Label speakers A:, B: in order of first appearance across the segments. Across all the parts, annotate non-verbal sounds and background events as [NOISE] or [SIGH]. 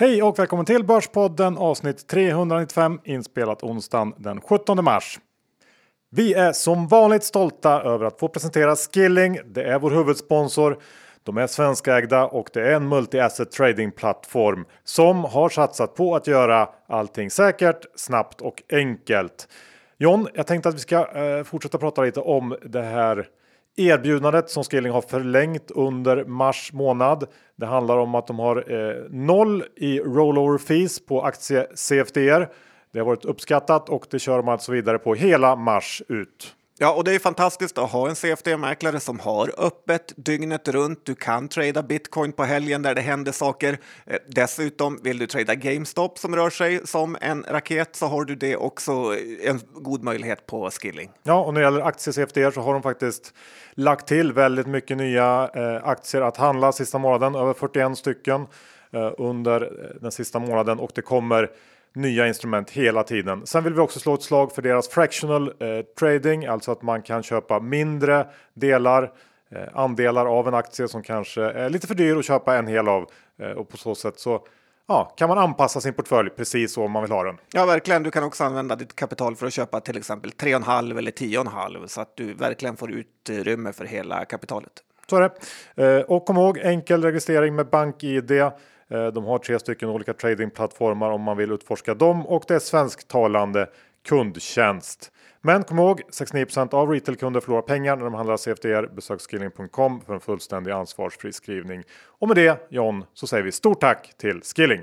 A: Hej och välkommen till Börspodden avsnitt 395 inspelat onsdagen den 17 mars. Vi är som vanligt stolta över att få presentera Skilling. Det är vår huvudsponsor. De är svenskägda och det är en multi-asset trading plattform som har satsat på att göra allting säkert, snabbt och enkelt. John, jag tänkte att vi ska eh, fortsätta prata lite om det här erbjudandet som Skilling har förlängt under mars månad. Det handlar om att de har eh, noll i rollover fees på aktie CFDR. Det har varit uppskattat och det kör de alltså vidare på hela mars ut.
B: Ja, och det är fantastiskt att ha en CFD-mäklare som har öppet dygnet runt. Du kan trada bitcoin på helgen där det händer saker. Eh, dessutom vill du trada GameStop som rör sig som en raket så har du det också eh, en god möjlighet på Skilling.
A: Ja, och när det gäller aktie CFD så har de faktiskt lagt till väldigt mycket nya eh, aktier att handla sista månaden, över 41 stycken under den sista månaden och det kommer nya instrument hela tiden. Sen vill vi också slå ett slag för deras fractional eh, trading, alltså att man kan köpa mindre delar, eh, andelar av en aktie som kanske är lite för dyr att köpa en hel av eh, och på så sätt så ja, kan man anpassa sin portfölj precis så man vill ha den.
B: Ja, verkligen. Du kan också använda ditt kapital för att köpa till exempel 3,5 eller 10,5 så att du verkligen får utrymme för hela kapitalet.
A: Så är det. Eh, och kom ihåg enkel registrering med BankID. Eh, de har tre stycken olika tradingplattformar om man vill utforska dem och det är svensktalande kundtjänst. Men kom ihåg 69 av retailkunder förlorar pengar när de handlar CFDR. Besök skilling.com för en fullständig ansvarsfri skrivning. Och med det John så säger vi stort tack till Skilling.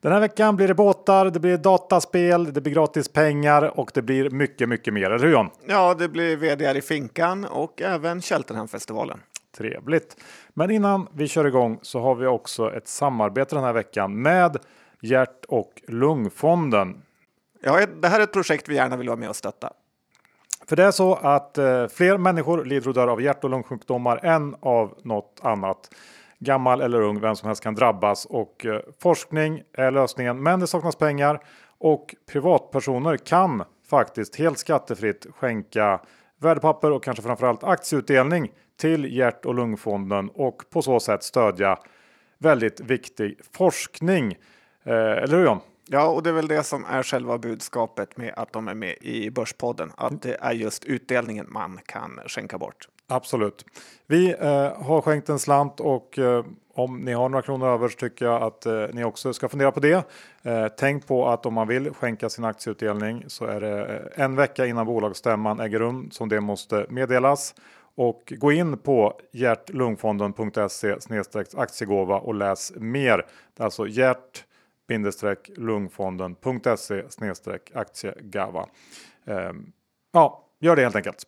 A: Den här veckan blir det båtar, det blir dataspel, det blir gratis pengar och det blir mycket, mycket mer. Eller hur John?
B: Ja, det blir VDR i Finkan och även Cheltenhamfestivalen.
A: Trevligt. Men innan vi kör igång så har vi också ett samarbete den här veckan med Hjärt och lungfonden.
B: Ja, det här är ett projekt vi gärna vill vara med och stötta.
A: För det är så att eh, fler människor lider och dör av hjärt och lungsjukdomar än av något annat. Gammal eller ung, vem som helst kan drabbas och eh, forskning är lösningen. Men det saknas pengar och privatpersoner kan faktiskt helt skattefritt skänka värdepapper och kanske framförallt aktieutdelning till hjärt och lungfonden och på så sätt stödja väldigt viktig forskning. Eh, eller hur John?
B: Ja, och det är väl det som är själva budskapet med att de är med i Börspodden. Att det är just utdelningen man kan skänka bort.
A: Absolut. Vi eh, har skänkt en slant och eh, om ni har några kronor över så tycker jag att eh, ni också ska fundera på det. Eh, tänk på att om man vill skänka sin aktieutdelning så är det eh, en vecka innan bolagsstämman äger rum som det måste meddelas. Och gå in på hjärtlungfonden.se aktiegåva och läs mer. Det är alltså hjärt lungfonden.se aktiegava. Ehm, ja, gör det helt enkelt.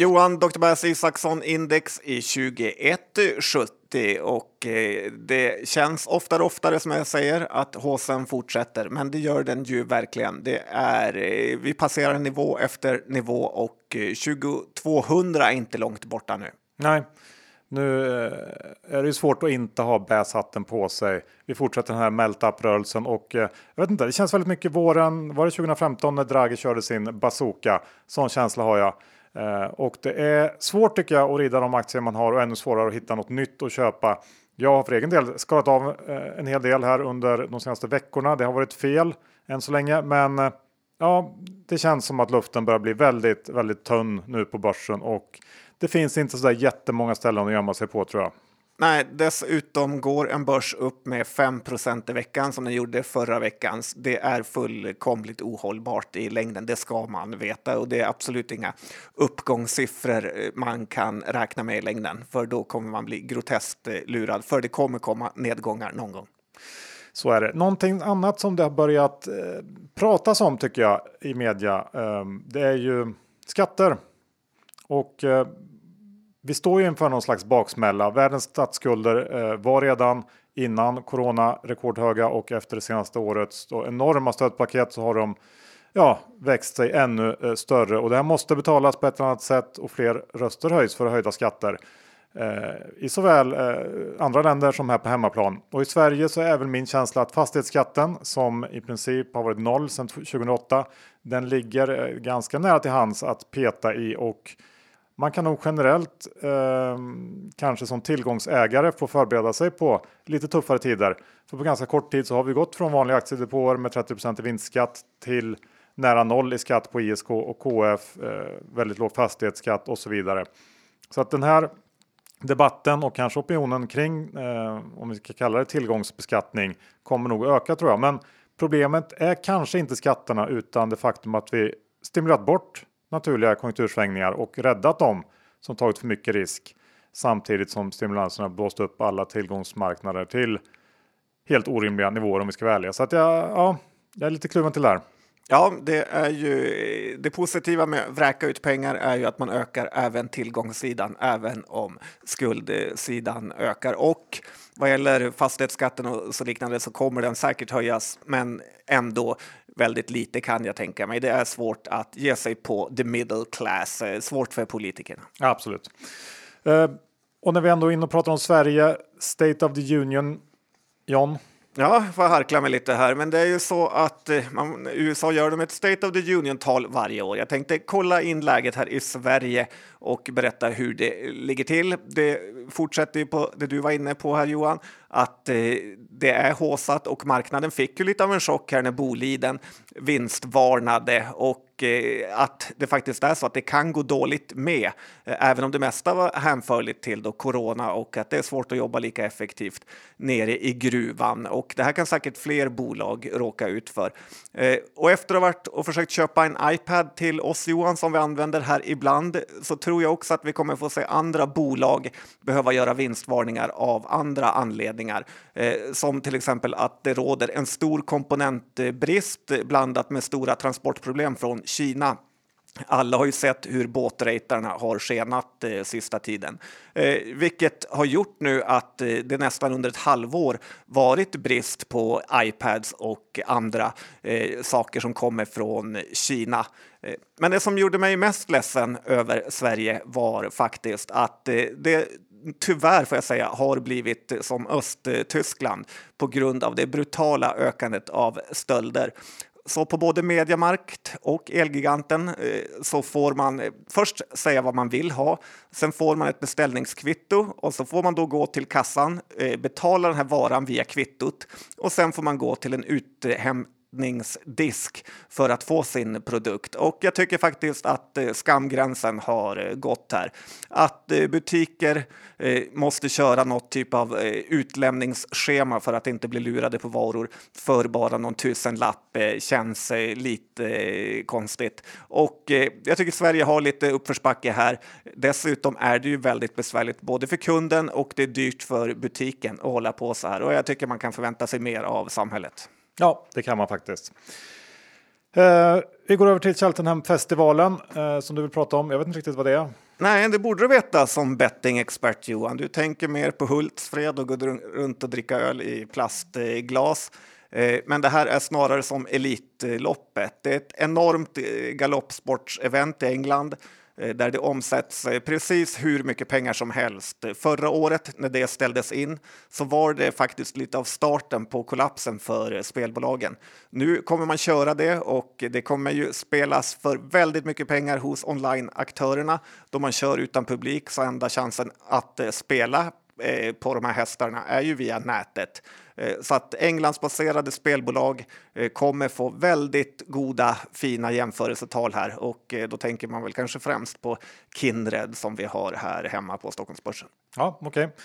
B: Johan, Dr. Bass Isaksson index i 2170 och eh, det känns oftare och oftare som jag säger att håsen fortsätter, men det gör den ju verkligen. Det är, eh, vi passerar nivå efter nivå och eh, 2200 är inte långt borta nu.
A: Nej, nu är det svårt att inte ha bäshatten på sig. Vi fortsätter den här melt-up-rörelsen och jag vet inte, det känns väldigt mycket våren. Var det 2015 när Draghi körde sin bazooka? Sån känsla har jag. Eh, och det är svårt tycker jag att rida de aktier man har och ännu svårare att hitta något nytt att köpa. Jag har för egen del skalat av eh, en hel del här under de senaste veckorna. Det har varit fel än så länge, men eh, ja, det känns som att luften börjar bli väldigt, väldigt tunn nu på börsen och det finns inte så där jättemånga ställen att gömma sig på tror jag.
B: Nej, dessutom går en börs upp med 5% i veckan som den gjorde förra veckan. Det är fullkomligt ohållbart i längden, det ska man veta och det är absolut inga uppgångssiffror eh, man kan räkna med i längden, för då kommer man bli groteskt eh, lurad, för det kommer komma nedgångar någon gång.
A: Så är det. Någonting annat som det har börjat eh, pratas om tycker jag i media. Eh, det är ju skatter. Och eh, vi står ju inför någon slags baksmälla. Världens statsskulder eh, var redan innan corona rekordhöga och efter det senaste årets enorma stödpaket så har de ja, växt sig ännu eh, större och det här måste betalas på ett annat sätt och fler röster höjs för höjda skatter. Eh, I såväl eh, andra länder som här på hemmaplan. Och i Sverige så är även min känsla att fastighetsskatten som i princip har varit noll sedan 2008. Den ligger eh, ganska nära till hands att peta i och man kan nog generellt eh, kanske som tillgångsägare få förbereda sig på lite tuffare tider. För på ganska kort tid så har vi gått från vanliga aktiedepåer med 30 i vinstskatt till nära noll i skatt på ISK och KF, eh, väldigt låg fastighetsskatt och så vidare. Så att den här debatten och kanske opinionen kring, eh, om vi ska kalla det tillgångsbeskattning, kommer nog öka tror jag. Men problemet är kanske inte skatterna utan det faktum att vi stimulerat bort naturliga konjunktursvängningar och räddat dem som tagit för mycket risk samtidigt som stimulanserna blåst upp alla tillgångsmarknader till helt orimliga nivåer om vi ska vara ärliga. Så att jag, ja, jag är lite kluven till det här.
B: Ja, det är ju det positiva med att vräka ut pengar är ju att man ökar även tillgångssidan, även om skuldsidan ökar. Och vad gäller fastighetsskatten och så liknande så kommer den säkert höjas, men ändå väldigt lite kan jag tänka mig. Det är svårt att ge sig på the middle class, eh, svårt för politikerna.
A: Absolut. Uh, och när vi ändå är inne och pratar om Sverige, State of the Union, John,
B: Ja, får harkla mig lite här, men det är ju så att eh, man, USA gör de ett State of the Union-tal varje år. Jag tänkte kolla in läget här i Sverige och berätta hur det ligger till. Det fortsätter ju på det du var inne på här Johan, att eh, det är håsat och marknaden fick ju lite av en chock här när Boliden vinstvarnade och eh, att det faktiskt är så att det kan gå dåligt med, eh, även om det mesta var hänförligt till då corona och att det är svårt att jobba lika effektivt nere i gruvan. Och det här kan säkert fler bolag råka ut för. Och efter att ha varit och försökt köpa en iPad till oss Johan som vi använder här ibland så tror jag också att vi kommer få se andra bolag behöva göra vinstvarningar av andra anledningar, eh, som till exempel att det råder en stor komponentbrist blandat med stora transportproblem från Kina. Alla har ju sett hur båtratarna har skenat eh, sista tiden, eh, vilket har gjort nu att eh, det nästan under ett halvår varit brist på iPads och andra eh, saker som kommer från Kina. Eh, men det som gjorde mig mest ledsen över Sverige var faktiskt att eh, det tyvärr får jag säga har blivit som Östtyskland på grund av det brutala ökandet av stölder. Så på både Mediamarkt och Elgiganten eh, så får man eh, först säga vad man vill ha. Sen får man ett beställningskvitto och så får man då gå till kassan, eh, betala den här varan via kvittot och sen får man gå till en uthem disk för att få sin produkt. Och jag tycker faktiskt att eh, skamgränsen har eh, gått här. Att eh, butiker måste köra något typ av utlämningsschema för att inte bli lurade på varor för bara någon tusenlapp känns lite konstigt. Och jag tycker Sverige har lite uppförsbacke här. Dessutom är det ju väldigt besvärligt både för kunden och det är dyrt för butiken att hålla på så här. Och jag tycker man kan förvänta sig mer av samhället.
A: Ja, det kan man faktiskt. Eh, vi går över till Cheltenham-festivalen eh, som du vill prata om. Jag vet inte riktigt vad det är.
B: Nej, det borde du veta som bettingexpert Johan. Du tänker mer på Hultsfred och går runt och dricka öl i plastglas. Eh, men det här är snarare som Elitloppet. Det är ett enormt eh, galoppsportsevent i England Eh, där det omsätts eh, precis hur mycket pengar som helst. Förra året när det ställdes in så var det faktiskt lite av starten på kollapsen för eh, spelbolagen. Nu kommer man köra det och det kommer ju spelas för väldigt mycket pengar hos onlineaktörerna då man kör utan publik så enda chansen att spela på de här hästarna är ju via nätet. Eh, så att Englandsbaserade spelbolag eh, kommer få väldigt goda, fina jämförelsetal här och eh, då tänker man väl kanske främst på Kindred som vi har här hemma på Stockholmsbörsen.
A: Ja, okej. Okay.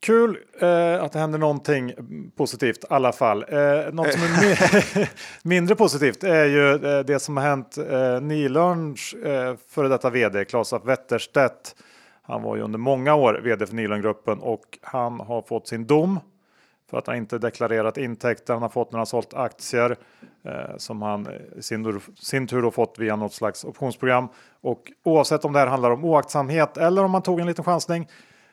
A: Kul eh, att det händer någonting positivt i alla fall. Eh, något som är [LAUGHS] [LAUGHS] mindre positivt är ju eh, det som har hänt eh, Nilörns eh, före detta vd Claes Wetterstedt. Han var ju under många år vd för Nylongruppen och han har fått sin dom för att han inte deklarerat intäkter han har fått när han sålt aktier eh, som han i sin, sin tur då fått via något slags optionsprogram. Och oavsett om det här handlar om oaktsamhet eller om man tog en liten chansning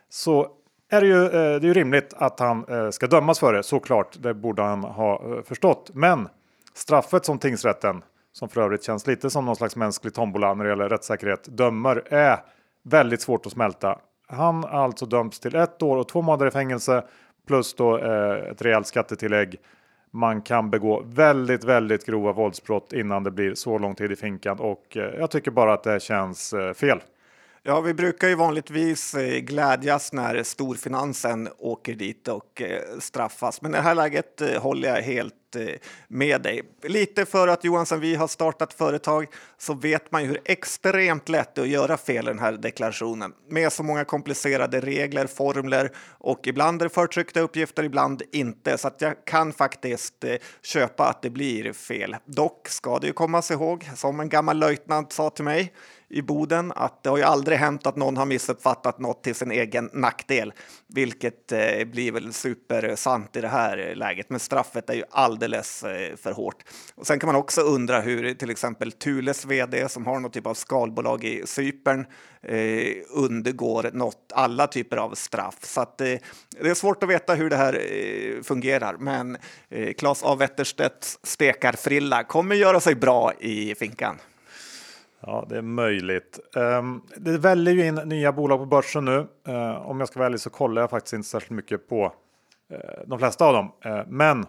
A: så är det ju, eh, det är ju rimligt att han eh, ska dömas för det såklart. Det borde han ha eh, förstått. Men straffet som tingsrätten, som för övrigt känns lite som någon slags mänsklig tombola när det gäller rättssäkerhet, dömer är väldigt svårt att smälta. Han har alltså dömts till ett år och två månader i fängelse plus då eh, ett rejält skattetillägg. Man kan begå väldigt, väldigt grova våldsbrott innan det blir så lång tid i finkan och eh, jag tycker bara att det känns eh, fel.
B: Ja, vi brukar ju vanligtvis eh, glädjas när storfinansen åker dit och eh, straffas. Men i det här läget eh, håller jag helt Eh, med dig. Lite för att Johan, sen vi har startat företag så vet man ju hur extremt lätt det är att göra fel i den här deklarationen med så många komplicerade regler, formler och ibland är det förtryckta uppgifter, ibland inte. Så att jag kan faktiskt eh, köpa att det blir fel. Dock ska det ju komma sig ihåg, som en gammal löjtnant sa till mig, i Boden att det har ju aldrig hänt att någon har missuppfattat något till sin egen nackdel, vilket eh, blir väl supersant i det här läget. Men straffet är ju alldeles eh, för hårt. Och sen kan man också undra hur till exempel Thules vd som har någon typ av skalbolag i Cypern eh, undergår något, alla typer av straff. Så att, eh, det är svårt att veta hur det här eh, fungerar, men eh, Claes A. Wetterstedts stekarfrilla kommer göra sig bra i finkan.
A: Ja, det är möjligt. Um, det väljer ju in nya bolag på börsen nu. Uh, om jag ska vara ärlig så kollar jag faktiskt inte särskilt mycket på uh, de flesta av dem. Uh, men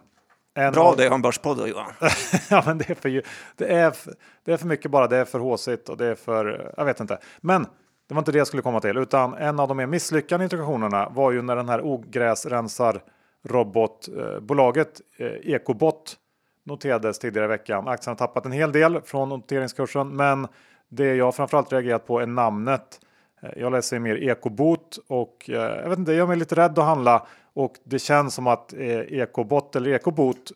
B: Bra av... det har en börspodd Johan. [LAUGHS]
A: ja, men det är, för, det, är för, det är för mycket bara. Det är för håsigt och det är för, jag vet inte. Men det var inte det jag skulle komma till, utan en av de mer misslyckade integrationerna var ju när den här ogräsrensar robotbolaget eh, Ecobot noterades tidigare i veckan. Aktien har tappat en hel del från noteringskursen, men det jag framförallt reagerat på är namnet. Eh, jag läser mer ekobot och eh, jag vet inte, jag mig lite rädd att handla och det känns som att eh, ekobot eller ekobot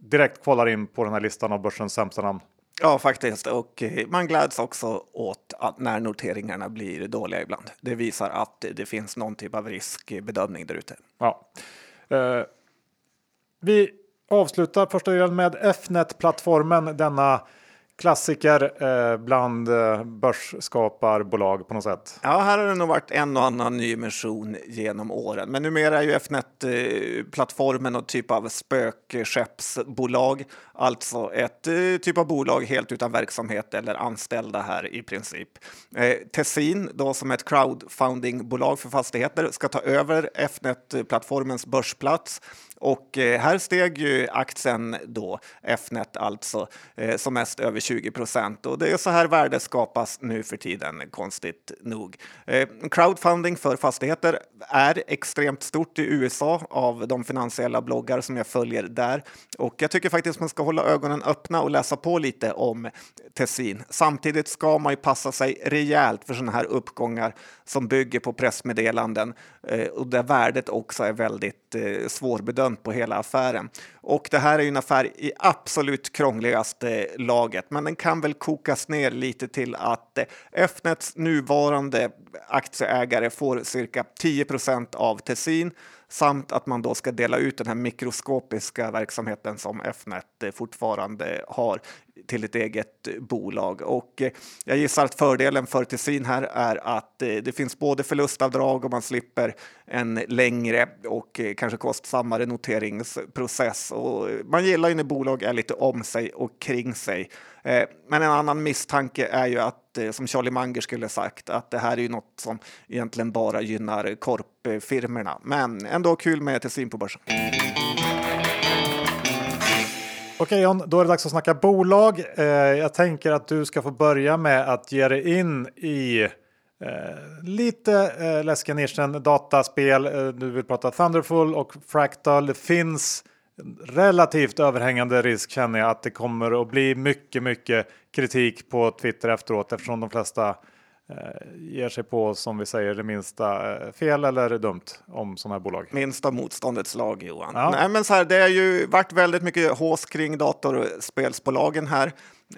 A: direkt kvalar in på den här listan av börsens sämsta namn.
B: Ja, faktiskt. Och man gläds också åt att när noteringarna blir dåliga ibland. Det visar att det finns någon typ av riskbedömning där ute.
A: Ja. Vi avslutar första delen med Fnet-plattformen, denna klassiker eh, bland eh, börsskaparbolag på något sätt.
B: Ja, här har det nog varit en och annan nyemission genom åren. Men numera är ju Fnet-plattformen och typ av spökskeppsbolag, alltså ett eh, typ av bolag helt utan verksamhet eller anställda här i princip. Eh, Tessin, då som ett crowdfundingbolag för fastigheter, ska ta över Fnet-plattformens börsplats och eh, här steg ju aktien då, Fnet alltså, eh, som mest över 20 procent. Och det är så här värde skapas nu för tiden, konstigt nog. Eh, crowdfunding för fastigheter är extremt stort i USA av de finansiella bloggar som jag följer där. Och jag tycker faktiskt man ska hålla ögonen öppna och läsa på lite om Tessin. Samtidigt ska man ju passa sig rejält för sådana här uppgångar som bygger på pressmeddelanden eh, och där värdet också är väldigt eh, svårbedömt på hela affären. Och det här är ju en affär i absolut krångligaste eh, laget, men den kan väl kokas ner lite till att Fnets nuvarande aktieägare får cirka 10 procent av Tessin samt att man då ska dela ut den här mikroskopiska verksamheten som Fnet fortfarande har till ett eget bolag. Och eh, jag gissar att fördelen för Tessin här är att eh, det finns både förlustavdrag och man slipper en längre och eh, kanske kostsammare noteringsprocess. Och man gillar ju när bolag är lite om sig och kring sig. Men en annan misstanke är ju att, Eh, som Charlie Munger skulle sagt, att det här är ju något som egentligen bara gynnar korpfirmerna. Men ändå kul med Tessin på börsen.
A: Okej John, då är det dags att snacka bolag. Eh, jag tänker att du ska få börja med att ge dig in i eh, lite eh, läskiga nischen dataspel. Eh, du vill prata Thunderful och Fractal. Det finns relativt överhängande risk känner jag att det kommer att bli mycket, mycket kritik på Twitter efteråt eftersom de flesta Eh, ger sig på, som vi säger, det minsta eh, fel eller dumt om sådana här bolag.
B: Minsta motståndets lag, Johan. Ja. Nej, men så här, det har ju varit väldigt mycket hås kring datorspelsbolagen här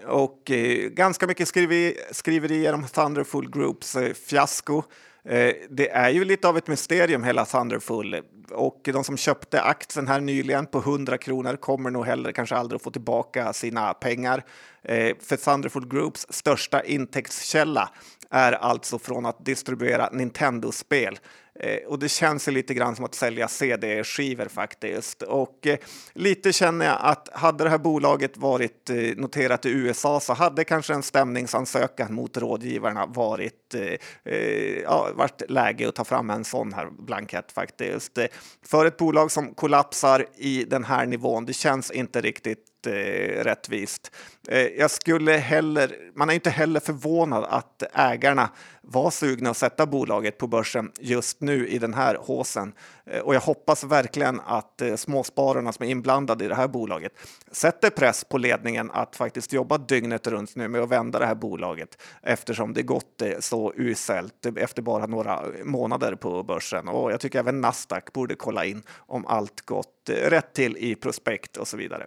B: och eh, ganska mycket skriveri, skriverier om Thunderful Groups eh, fiasko. Eh, det är ju lite av ett mysterium hela Thunderful och de som köpte aktien här nyligen på 100 kronor kommer nog heller kanske aldrig att få tillbaka sina pengar. Eh, för Thunderful Groups största intäktskälla är alltså från att distribuera Nintendo-spel. Eh, och det känns ju lite grann som att sälja CD-skivor faktiskt. Och eh, lite känner jag att hade det här bolaget varit eh, noterat i USA så hade kanske en stämningsansökan mot rådgivarna varit, eh, eh, ja, varit läge att ta fram en sån här blankett faktiskt. Eh, för ett bolag som kollapsar i den här nivån, det känns inte riktigt eh, rättvist. Eh, jag skulle heller, man är inte heller förvånad att ägarna var sugna att sätta bolaget på börsen just nu i den här håsen. Eh, och jag hoppas verkligen att eh, småspararna som är inblandade i det här bolaget sätter press på ledningen att faktiskt jobba dygnet runt nu med att vända det här bolaget eftersom det gått eh, så uselt efter bara några månader på börsen. Och jag tycker även Nasdaq borde kolla in om allt gått eh, rätt till i prospekt och så vidare.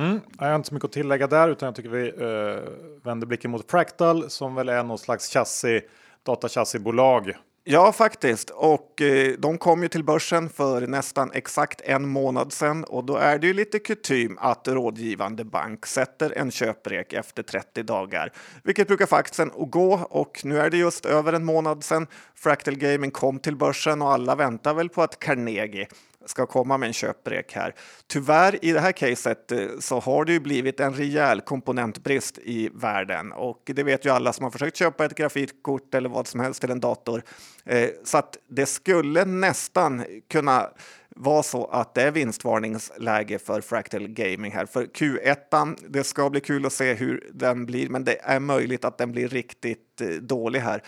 A: Mm, jag har inte så mycket att tillägga där utan jag tycker vi eh, vänder blicken mot Fractal som väl är någon slags chassi, datachassibolag.
B: Ja, faktiskt. Och eh, de kom ju till börsen för nästan exakt en månad sedan och då är det ju lite kutym att rådgivande bank sätter en köprek efter 30 dagar, vilket brukar få aktien att gå. Och nu är det just över en månad sedan Fractal Gaming kom till börsen och alla väntar väl på att Carnegie ska komma med en köprek här. Tyvärr i det här caset eh, så har det ju blivit en rejäl komponentbrist i världen och det vet ju alla som har försökt köpa ett grafikkort eller vad som helst till en dator. Eh, så att det skulle nästan kunna vara så att det är vinstvarningsläge för Fractal Gaming här. För Q1, det ska bli kul att se hur den blir, men det är möjligt att den blir riktigt eh, dålig här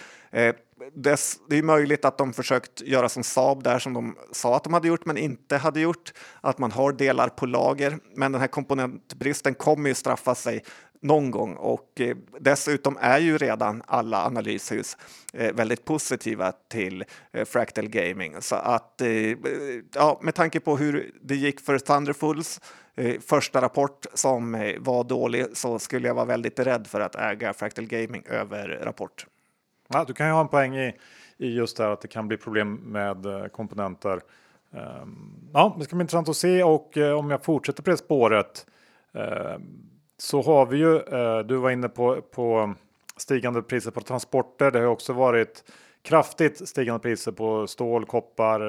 B: det, är möjligt att de försökt göra som Saab där som de sa att de hade gjort men inte hade gjort. Att man har delar på lager. Men den här komponentbristen kommer ju straffa sig någon gång och eh, dessutom är ju redan alla analyshus eh, väldigt positiva till eh, Fractal Gaming. Så att eh, eh, ja, med tanke på hur det gick för Thunderfulls eh, första rapport som var dålig så skulle jag vara väldigt rädd för att äga Fractal Gaming över rapport.
A: Ja, du kan ju ha en poäng i, i just det här att det kan bli problem med eh, komponenter. Ehm, ja, det ska bli intressant att se och eh, om jag fortsätter på det spåret ehm, så har vi ju, eh, du var inne på, på stigande priser på transporter. Det har också varit kraftigt stigande priser på stål, koppar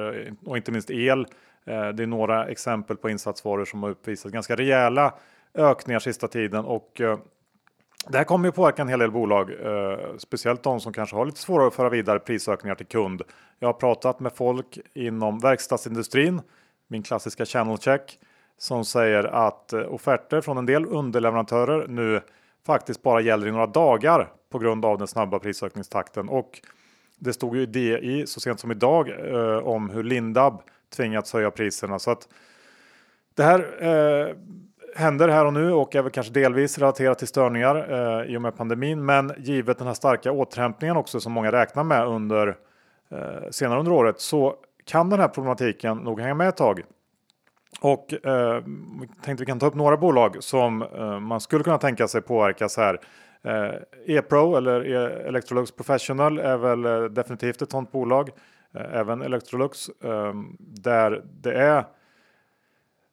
A: och inte minst el. Det är några exempel på insatsvaror som har uppvisat ganska rejäla ökningar sista tiden och det här kommer ju påverka en hel del bolag, eh, speciellt de som kanske har lite svårare att föra vidare prisökningar till kund. Jag har pratat med folk inom verkstadsindustrin, min klassiska channel check, som säger att eh, offerter från en del underleverantörer nu faktiskt bara gäller i några dagar på grund av den snabba prisökningstakten. Och det stod ju i DI så sent som idag eh, om hur Lindab tvingats höja priserna. Så att det här eh, händer här och nu och är väl kanske delvis relaterat till störningar eh, i och med pandemin. Men givet den här starka återhämtningen också som många räknar med under eh, senare under året så kan den här problematiken nog hänga med ett tag. Och eh, tänkte vi kan ta upp några bolag som eh, man skulle kunna tänka sig påverkas här. Eh, E-Pro eller e Electrolux Professional är väl eh, definitivt ett sådant bolag. Eh, även Electrolux eh, där det är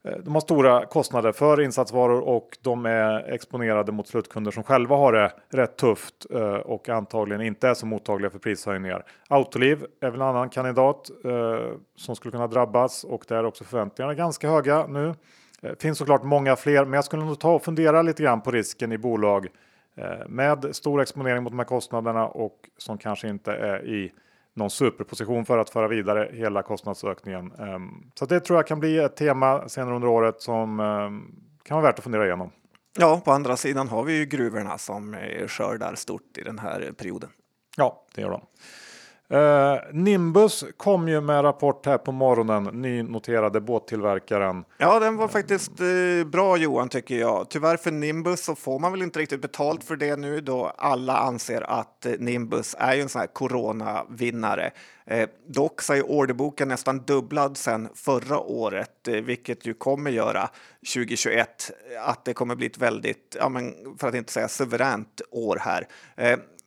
A: Eh, de har stora kostnader för insatsvaror och de är exponerade mot slutkunder som själva har det rätt tufft eh, och antagligen inte är så mottagliga för prishöjningar. Autoliv är väl en annan kandidat eh, som skulle kunna drabbas och där är också förväntningarna ganska höga nu. Det finns såklart många fler, men jag skulle nog ta och fundera lite grann på risken i bolag med stor exponering mot de här kostnaderna och som kanske inte är i någon superposition för att föra vidare hela kostnadsökningen. Ehm, så det tror jag kan bli ett tema senare under året som ehm, kan vara värt att fundera igenom.
B: Ja, på andra sidan har vi ju gruvorna som skördar stort i den här perioden.
A: Ja, det gör de. Uh, Nimbus kom ju med rapport här på morgonen, nynoterade båttillverkaren.
B: Ja, den var faktiskt uh, bra Johan tycker jag. Tyvärr för Nimbus så får man väl inte riktigt betalt för det nu då alla anser att eh, Nimbus är ju en sån här coronavinnare. Eh, dock så är orderboken nästan dubblad sedan förra året, eh, vilket ju kommer göra 2021 att det kommer bli ett väldigt, ja, men för att inte säga suveränt år här.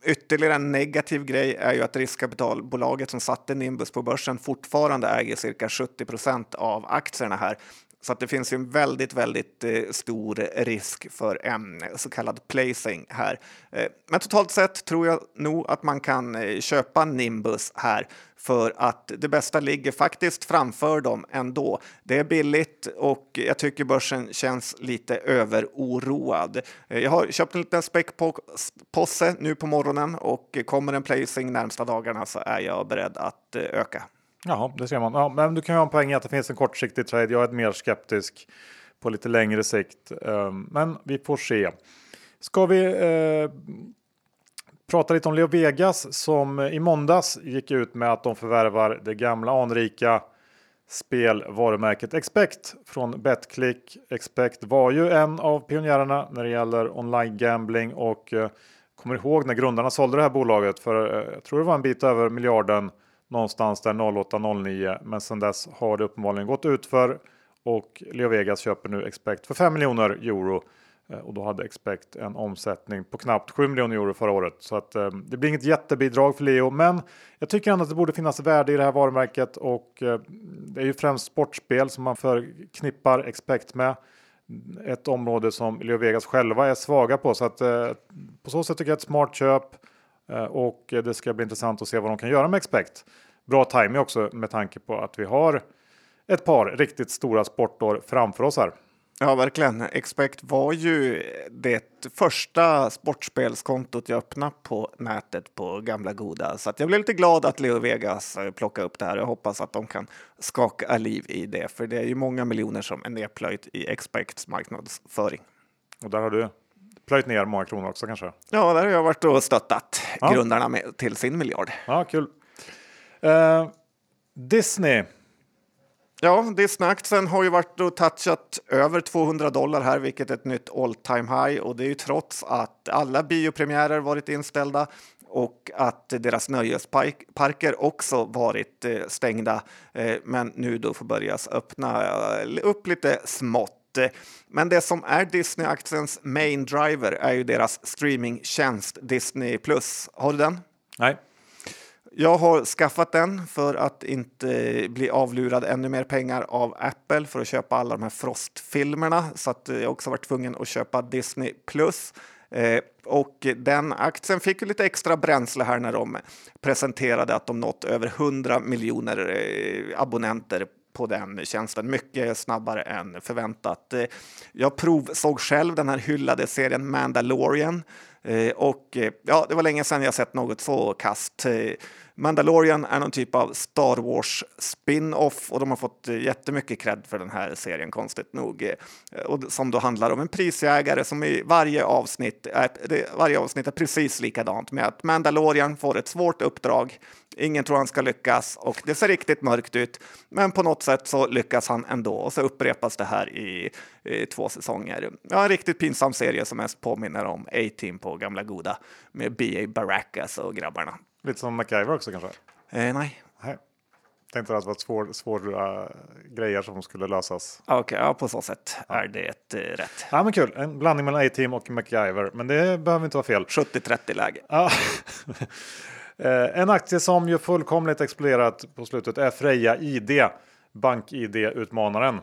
B: Ytterligare en negativ grej är ju att riskkapitalbolaget som satte Nimbus på börsen fortfarande äger cirka 70 procent av aktierna här. Så att det finns ju en väldigt, väldigt eh, stor risk för en så kallad placing här. Eh, men totalt sett tror jag nog att man kan eh, köpa Nimbus här för att det bästa ligger faktiskt framför dem ändå. Det är billigt och jag tycker börsen känns lite överoroad. Jag har köpt en liten späckpåse nu på morgonen och kommer en placing närmsta dagarna så är jag beredd att öka.
A: Jaha, det ser man. Ja, men du kan ju ha en poäng i att det finns en kortsiktig trade. Jag är mer skeptisk på lite längre sikt, ehm, men vi får se. Ska vi eh, prata lite om Leo Vegas som i måndags gick ut med att de förvärvar det gamla anrika spelvarumärket Expect från Betclick. Expect var ju en av pionjärerna när det gäller online gambling och eh, kommer ihåg när grundarna sålde det här bolaget för eh, jag tror det var en bit över miljarden någonstans där 08-09 men sedan dess har det uppenbarligen gått ut för och Leo Vegas köper nu Expect för 5 miljoner euro eh, och då hade Expect en omsättning på knappt 7 miljoner euro förra året. Så att, eh, det blir inget jättebidrag för Leo, men jag tycker ändå att det borde finnas värde i det här varumärket och eh, det är ju främst sportspel som man förknippar Expect med. Ett område som Leo Vegas själva är svaga på så att eh, på så sätt tycker jag ett smart köp eh, och det ska bli intressant att se vad de kan göra med Expect. Bra timing också med tanke på att vi har ett par riktigt stora sportår framför oss här.
B: Ja, verkligen. Expect var ju det första sportspelskontot jag öppnade på nätet på gamla goda. Så jag blev lite glad att Leo Vegas eh, plockade upp det här. Jag hoppas att de kan skaka liv i det, för det är ju många miljoner som är nedplöjt i Expects marknadsföring.
A: Och där har du plöjt ner många kronor också kanske?
B: Ja, där har jag varit och stöttat ja. grundarna med, till sin miljard.
A: Ja, kul. Uh, Disney
B: Ja, Disney-aktien har ju varit och touchat över 200 dollar här, vilket är ett nytt all time high och det är ju trots att alla biopremiärer varit inställda och att deras nöjesparker också varit eh, stängda, eh, men nu då får börjas öppna upp lite smått. Men det som är Disney-aktiens main driver är ju deras streamingtjänst Disney+. Har du den?
A: Nej.
B: Jag har skaffat den för att inte bli avlurad ännu mer pengar av Apple för att köpa alla de här Frost-filmerna. Så att jag också varit tvungen att köpa Disney Plus. Eh, och den aktien fick ju lite extra bränsle här när de presenterade att de nått över 100 miljoner eh, abonnenter på den tjänsten mycket snabbare än förväntat. Eh, jag provsåg själv den här hyllade serien Mandalorian Eh, och eh, ja, det var länge sedan jag sett något så kast. Eh, Mandalorian är någon typ av Star Wars spin-off och de har fått jättemycket cred för den här serien, konstigt nog. Och som då handlar om en prisjägare som i varje avsnitt är, varje avsnitt är precis likadant med att Mandalorian får ett svårt uppdrag Ingen tror han ska lyckas och det ser riktigt mörkt ut. Men på något sätt så lyckas han ändå och så upprepas det här i, i två säsonger. Ja, en riktigt pinsam serie som mest påminner om A-Team på gamla goda med B.A. Barackas och grabbarna.
A: Lite som MacGyver också kanske?
B: Eh, nej.
A: nej. Tänkte att det var svåra svår, uh, grejer som skulle lösas.
B: Okej, okay, ja, på så sätt ja. är det uh, rätt.
A: Ja, men kul. En blandning mellan A-Team och MacGyver, men det behöver inte vara fel.
B: 70-30 läge.
A: Ja. [LAUGHS] Eh, en aktie som ju fullkomligt exploderat på slutet är Freja ID, BankID-utmanaren.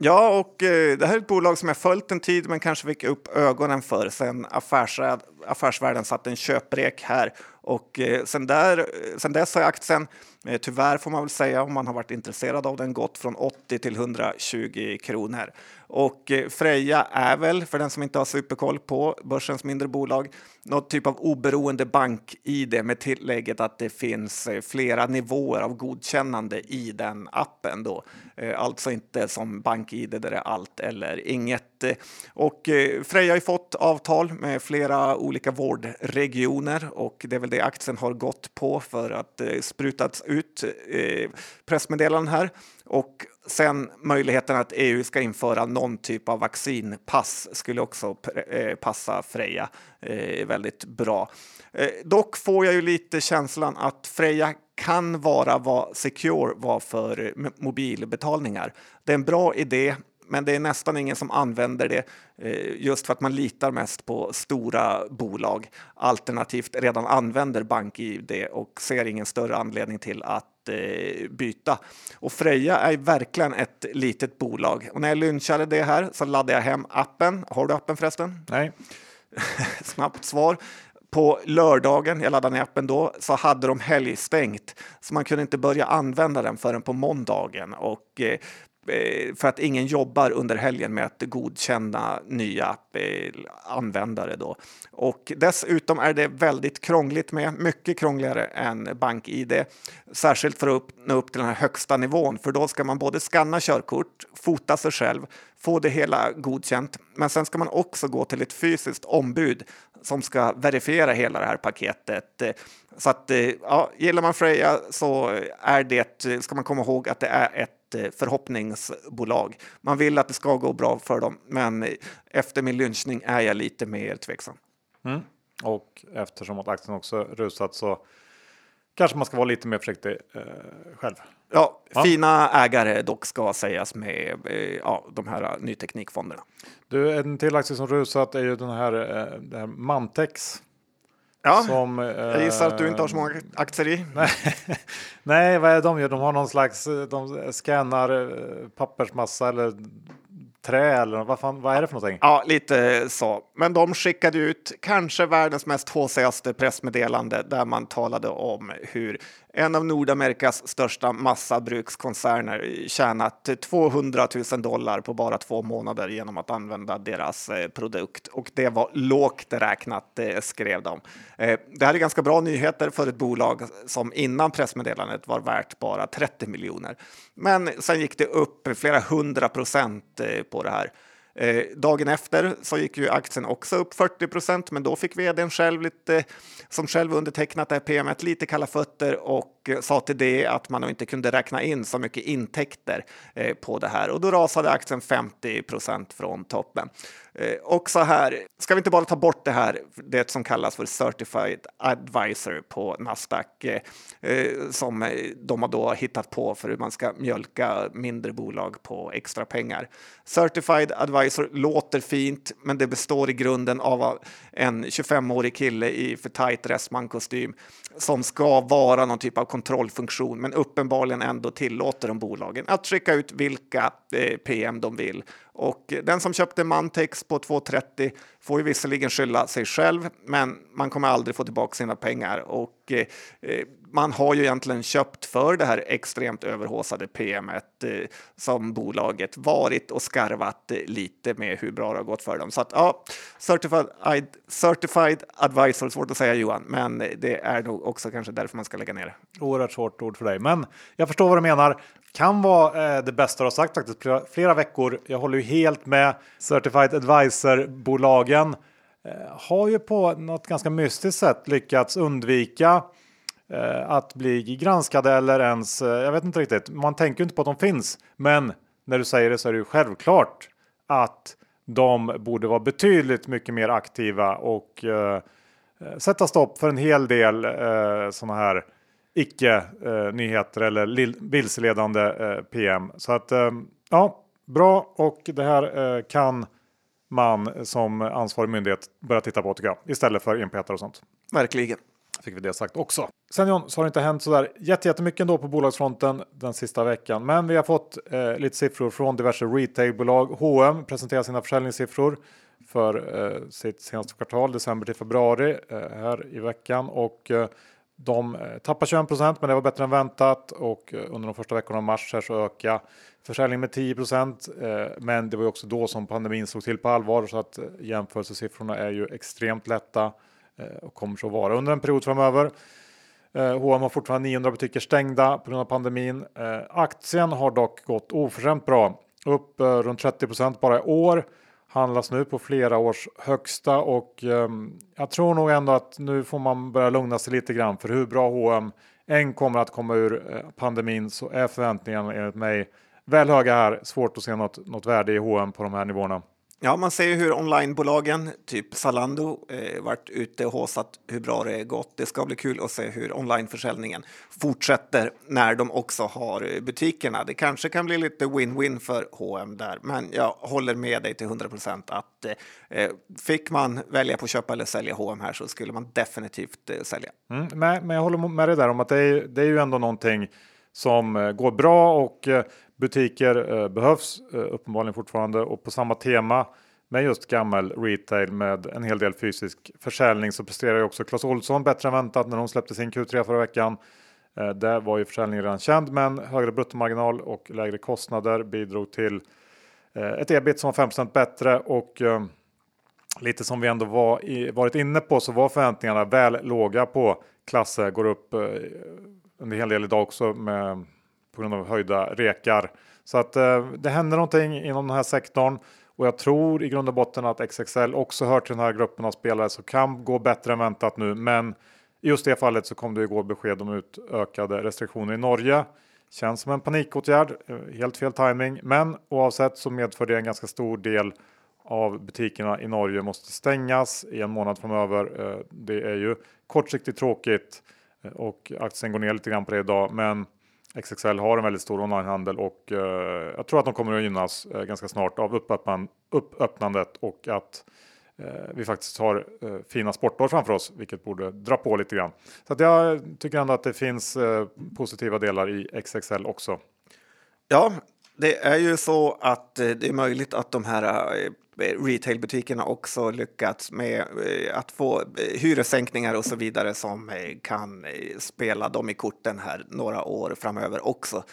B: Ja, och eh, det här är ett bolag som jag följt en tid men kanske fick upp ögonen för sen affärsvärld, affärsvärlden satt en köprek här. Och eh, sen, där, eh, sen dess har aktien, eh, tyvärr får man väl säga om man har varit intresserad av den, gått från 80 till 120 kronor. Och eh, Freja är väl, för den som inte har superkoll på börsens mindre bolag, något typ av oberoende bank-id med tillägget att det finns eh, flera nivåer av godkännande i den appen. Då. Eh, alltså inte som bank-id där det är allt eller inget. Och Freja har ju fått avtal med flera olika vårdregioner och det är väl det aktien har gått på för att eh, sprutats ut eh, pressmeddelanden här. Och sen möjligheten att EU ska införa någon typ av vaccinpass skulle också eh, passa Freja eh, väldigt bra. Eh, dock får jag ju lite känslan att Freja kan vara vad Secure var för eh, mobilbetalningar. Det är en bra idé, men det är nästan ingen som använder det just för att man litar mest på stora bolag alternativt redan använder BankID och ser ingen större anledning till att byta. Och Freja är verkligen ett litet bolag. Och när jag lynchade det här så laddade jag hem appen. Har du appen förresten?
A: Nej. [LAUGHS]
B: Snabbt svar. På lördagen, jag laddade ner appen då, så hade de helgstängt. Så man kunde inte börja använda den förrän på måndagen. Och eh, Eh, Eh, för att ingen jobbar under helgen med att godkänna nya eh, användare. Då. Och dessutom är det väldigt krångligt med, mycket krångligare än BankID. Särskilt för att nå upp till den här högsta nivån, för då ska man både skanna körkort, fota sig själv, få det hela godkänt, men sen ska man också gå till ett fysiskt ombud som ska verifiera hela det här paketet. Så att eh, ja, gillar man Freja så är det, ska man komma ihåg att det är ett Eh, förhoppningsbolag. Man vill att det ska gå bra för dem, men efter min lynchning är jag lite mer tveksam.
A: Mm. Och eftersom att aktien också rusat så kanske man ska vara lite mer försiktig eh, själv.
B: Ja, ja, fina ägare dock ska sägas med eh, ja, de här uh, nyteknikfonderna.
A: Du, en till aktie som rusat är ju den här, eh, här Mantex
B: Ja, som, jag gissar att du inte har så många aktier i.
A: Nej, [LAUGHS] vad är de gör? De har någon slags, de scannar eh, pappersmassa eller trä eller vad, fan, vad är det för någonting?
B: Ja, lite så. Men de skickade ut kanske världens mest håsigaste pressmeddelande där man talade om hur en av Nordamerikas största massabrukskoncerner tjänat 200 000 dollar på bara två månader genom att använda deras eh, produkt. Och det var lågt räknat, eh, skrev de. Eh, det här är ganska bra nyheter för ett bolag som innan pressmeddelandet var värt bara 30 miljoner. Men sen gick det upp flera hundra procent på det här. Eh, dagen efter så gick ju aktien också upp 40 procent, men då fick vdn själv lite, som själv undertecknat det här PMet lite kalla fötter och sa till det att man inte kunde räkna in så mycket intäkter eh, på det här och då rasade aktien 50 procent från toppen. Eh, och så här, ska vi inte bara ta bort det här, det som kallas för Certified Advisor på Nasdaq, eh, som de har då hittat på för hur man ska mjölka mindre bolag på extra pengar. Certified Advisor låter fint, men det består i grunden av en 25-årig kille i för tajt Dressman-kostym som ska vara någon typ av kontrollfunktion, men uppenbarligen ändå tillåter de bolagen att skicka ut vilka eh, PM de vill och den som köpte Mantex på 2,30 får ju visserligen skylla sig själv, men man kommer aldrig få tillbaka sina pengar. Och eh, eh man har ju egentligen köpt för det här extremt överhåsade PMet eh, som bolaget varit och skarvat eh, lite med hur bra det har gått för dem. Så att ja, certified, certified advisor, svårt att säga Johan, men det är nog också kanske därför man ska lägga ner
A: det. Oerhört svårt ord för dig, men jag förstår vad du menar. Kan vara eh, det bästa du har sagt faktiskt flera, flera veckor. Jag håller ju helt med. Certified advisor-bolagen eh, har ju på något ganska mystiskt sätt lyckats undvika eh, att bli granskade eller ens, eh, jag vet inte riktigt, man tänker inte på att de finns. Men när du säger det så är det ju självklart att de borde vara betydligt mycket mer aktiva och eh, eh sätta stopp för en hel del eh, sådana här icke eh, nyheter eller vilseledande eh, PM. Så att eh, ja, bra och det här kan man som ansvarig myndighet börja titta på tycker jag istället för enpetare och sånt.
B: Verkligen.
A: Fick vi det sagt också. Sen John så har det inte hänt sådär jättemycket ändå på bolagsfronten den sista veckan. Men vi har fått eh, lite siffror från diverse retailbolag. H&M presenterar sina försäljningssiffror för eh, sitt senaste kvartal, december till februari eh, här i veckan. Och de eh, tappar 21 procent, men det var bättre än väntat och eh, under de första veckorna av mars här så ökade försäljningen med 10 procent. Eh, men det var ju också då som pandemin slog till på allvar så att jämförelsesiffrorna är ju extremt lätta och kommer så vara under en period framöver. H&M har fortfarande 900 butiker stängda på grund av pandemin. Aktien har dock gått oförskämt bra, upp runt 30 procent bara i år. Handlas nu på flera års högsta och ehm, jag tror nog ändå att nu får man börja lugna sig lite grann för hur bra H&M än kommer att komma ur eh, pandemin så är förväntningarna enligt mig väl höga här. Svårt att se något, något värde i H&M på de här nivåerna.
B: Ja, man ser ju hur onlinebolagen, typ Zalando, eh, varit ute och håsat hur bra det gått. Det ska bli kul att se hur onlineförsäljningen fortsätter när de också har eh, butikerna. Det kanske kan bli lite win-win för H&M där, men jag håller med dig till 100 procent att eh, eh, fick man välja på att köpa eller sälja H&M här så skulle man definitivt eh, sälja.
A: Mm, men, jag håller med dig där om att det är, det är ju ändå någonting som eh, går bra och eh, butiker eh, behövs eh, uppenbarligen fortfarande och på samma tema med just gammal retail med en hel del fysisk försäljning så presterar ju också Clas Ohlson bättre än väntat när de släppte sin Q3 förra veckan. Eh, där var ju försäljningen redan känd men högre bruttomarginal och lägre kostnader bidrog till eh, ett ebit som var 5% bättre och lite som vi ändå var i, varit inne på så var förväntningarna väl låga på Klasse går upp en hel del idag också med, på grund av höjda rekar. Så att eh, det händer någonting inom den här sektorn och jag tror i grund och botten att XXL också hör till den här gruppen av spelare som kan gå bättre än väntat nu. Men i just det fallet så kom det igår besked om utökade restriktioner i Norge. Känns som en panikåtgärd, eh, helt fel timing. Men oavsett så medför det en ganska stor del av butikerna i Norge måste stängas i en månad framöver. Eh, det är ju kortsiktigt tråkigt eh, och aktien går ner lite grann på det idag. Men XXL har en väldigt stor onlinehandel och eh, jag tror att de kommer att gynnas eh, ganska snart av uppöppnan, uppöppnandet och att eh, vi faktiskt har eh, fina sportår framför oss, vilket borde dra på lite grann. Så att jag tycker ändå att det finns eh, positiva delar i XXL också.
B: Ja, det är ju så att eh, det är möjligt att de här eh, retailbutikerna också lyckats med eh, att få eh, hyressänkningar och så vidare som eh, kan spela dem i korten här några år framöver också.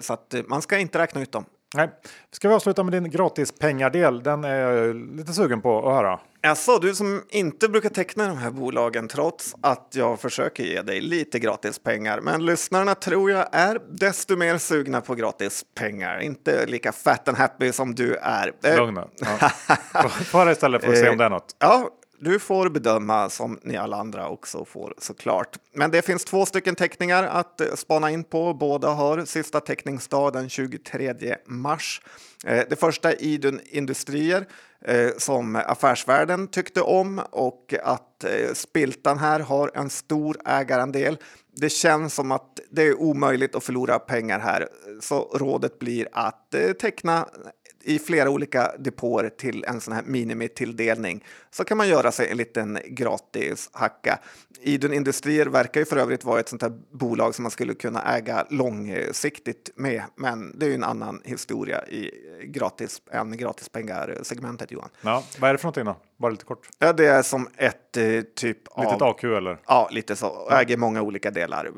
B: Så att man ska inte räkna ut dem.
A: Nej. Ska vi avsluta med din gratis pengardel? Den är jag lite sugen på att höra.
B: Alltså, du som inte brukar teckna de här bolagen trots att jag försöker ge dig lite gratis pengar. Men lyssnarna tror jag är desto mer sugna på gratis pengar. Inte lika fat and happy som du är.
A: Lugn ja. [LAUGHS] Få istället för att se om det är något.
B: Ja, du får bedöma som ni alla andra också får såklart. Men det finns två stycken teckningar att eh, spana in på. Båda har sista teckningsdag den 23 mars. Eh, det första är Idun Industrier eh, som affärsvärlden tyckte om och att Spiltan här har en stor ägarandel. Det känns som att det är omöjligt att förlora pengar här, så rådet blir att teckna i flera olika depåer till en sån här minimitilldelning så kan man göra sig en liten gratis hacka. Idun Industrier verkar ju för övrigt vara ett sånt här bolag som man skulle kunna äga långsiktigt med, men det är ju en annan historia i gratis, än gratispengar-segmentet Johan.
A: Ja, vad är det för någonting då? Bara lite kort.
B: Ja, det är som ett eh, typ
A: Litet av... AQ eller?
B: Ja, lite så. Äger många olika delar.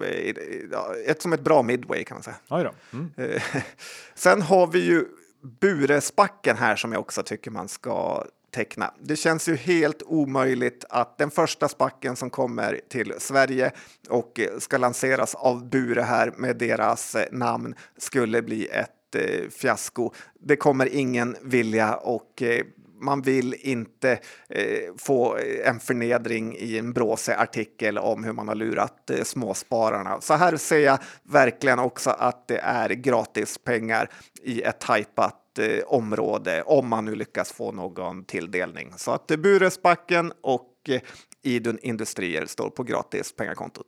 B: Ett som ett bra midway kan man säga.
A: Oj då. Mm. [LAUGHS]
B: Sen har vi ju Buresbacken här som jag också tycker man ska teckna. Det känns ju helt omöjligt att den första spacken som kommer till Sverige och ska lanseras av Bure här med deras eh, namn skulle bli ett eh, fiasko. Det kommer ingen vilja och eh, man vill inte eh, få eh, en förnedring i en bråse artikel om hur man har lurat eh, småspararna. Så här ser jag verkligen också att det är gratis pengar i ett hajpat eh, område om man nu lyckas få någon tilldelning. Så att eh, Buresbacken och eh, Idun Industrier står på gratis pengakontot.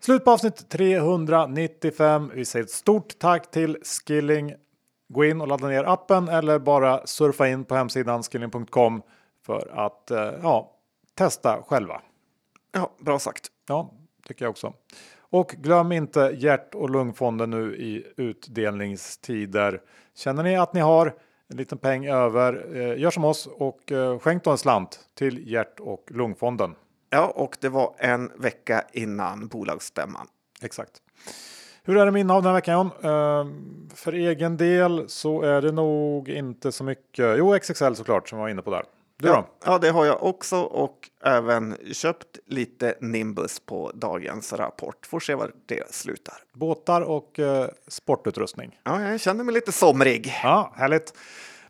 A: Slut på avsnitt 395. Vi säger ett stort tack till Skilling gå in och ladda ner appen eller bara surfa in på hemsidan skilling.com för att eh, ja, testa själva.
B: Ja, bra sagt.
A: Ja, tycker jag också. Och glöm inte hjärt och lungfonden nu i utdelningstider. Känner ni att ni har en liten peng över, eh, gör som oss och eh, skänk då en slant till hjärt och lungfonden.
B: Ja, och det var en vecka innan bolagsstämman.
A: Exakt. Hur är det med innehav den här veckan John? Uh, för egen del så är det nog inte så mycket. Jo, XXL såklart som jag var inne på där.
B: Du ja, då? Ja, det har jag också och även köpt lite Nimbus på dagens rapport. Får se var det slutar.
A: Båtar och uh, sportutrustning.
B: Ja, jag känner mig lite somrig.
A: Ja, härligt.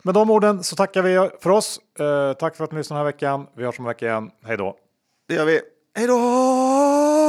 A: Med de orden så tackar vi för oss. Uh, tack för att ni lyssnade den här veckan. Vi hörs om en vecka igen. Hej då!
B: Det gör vi. Hej då!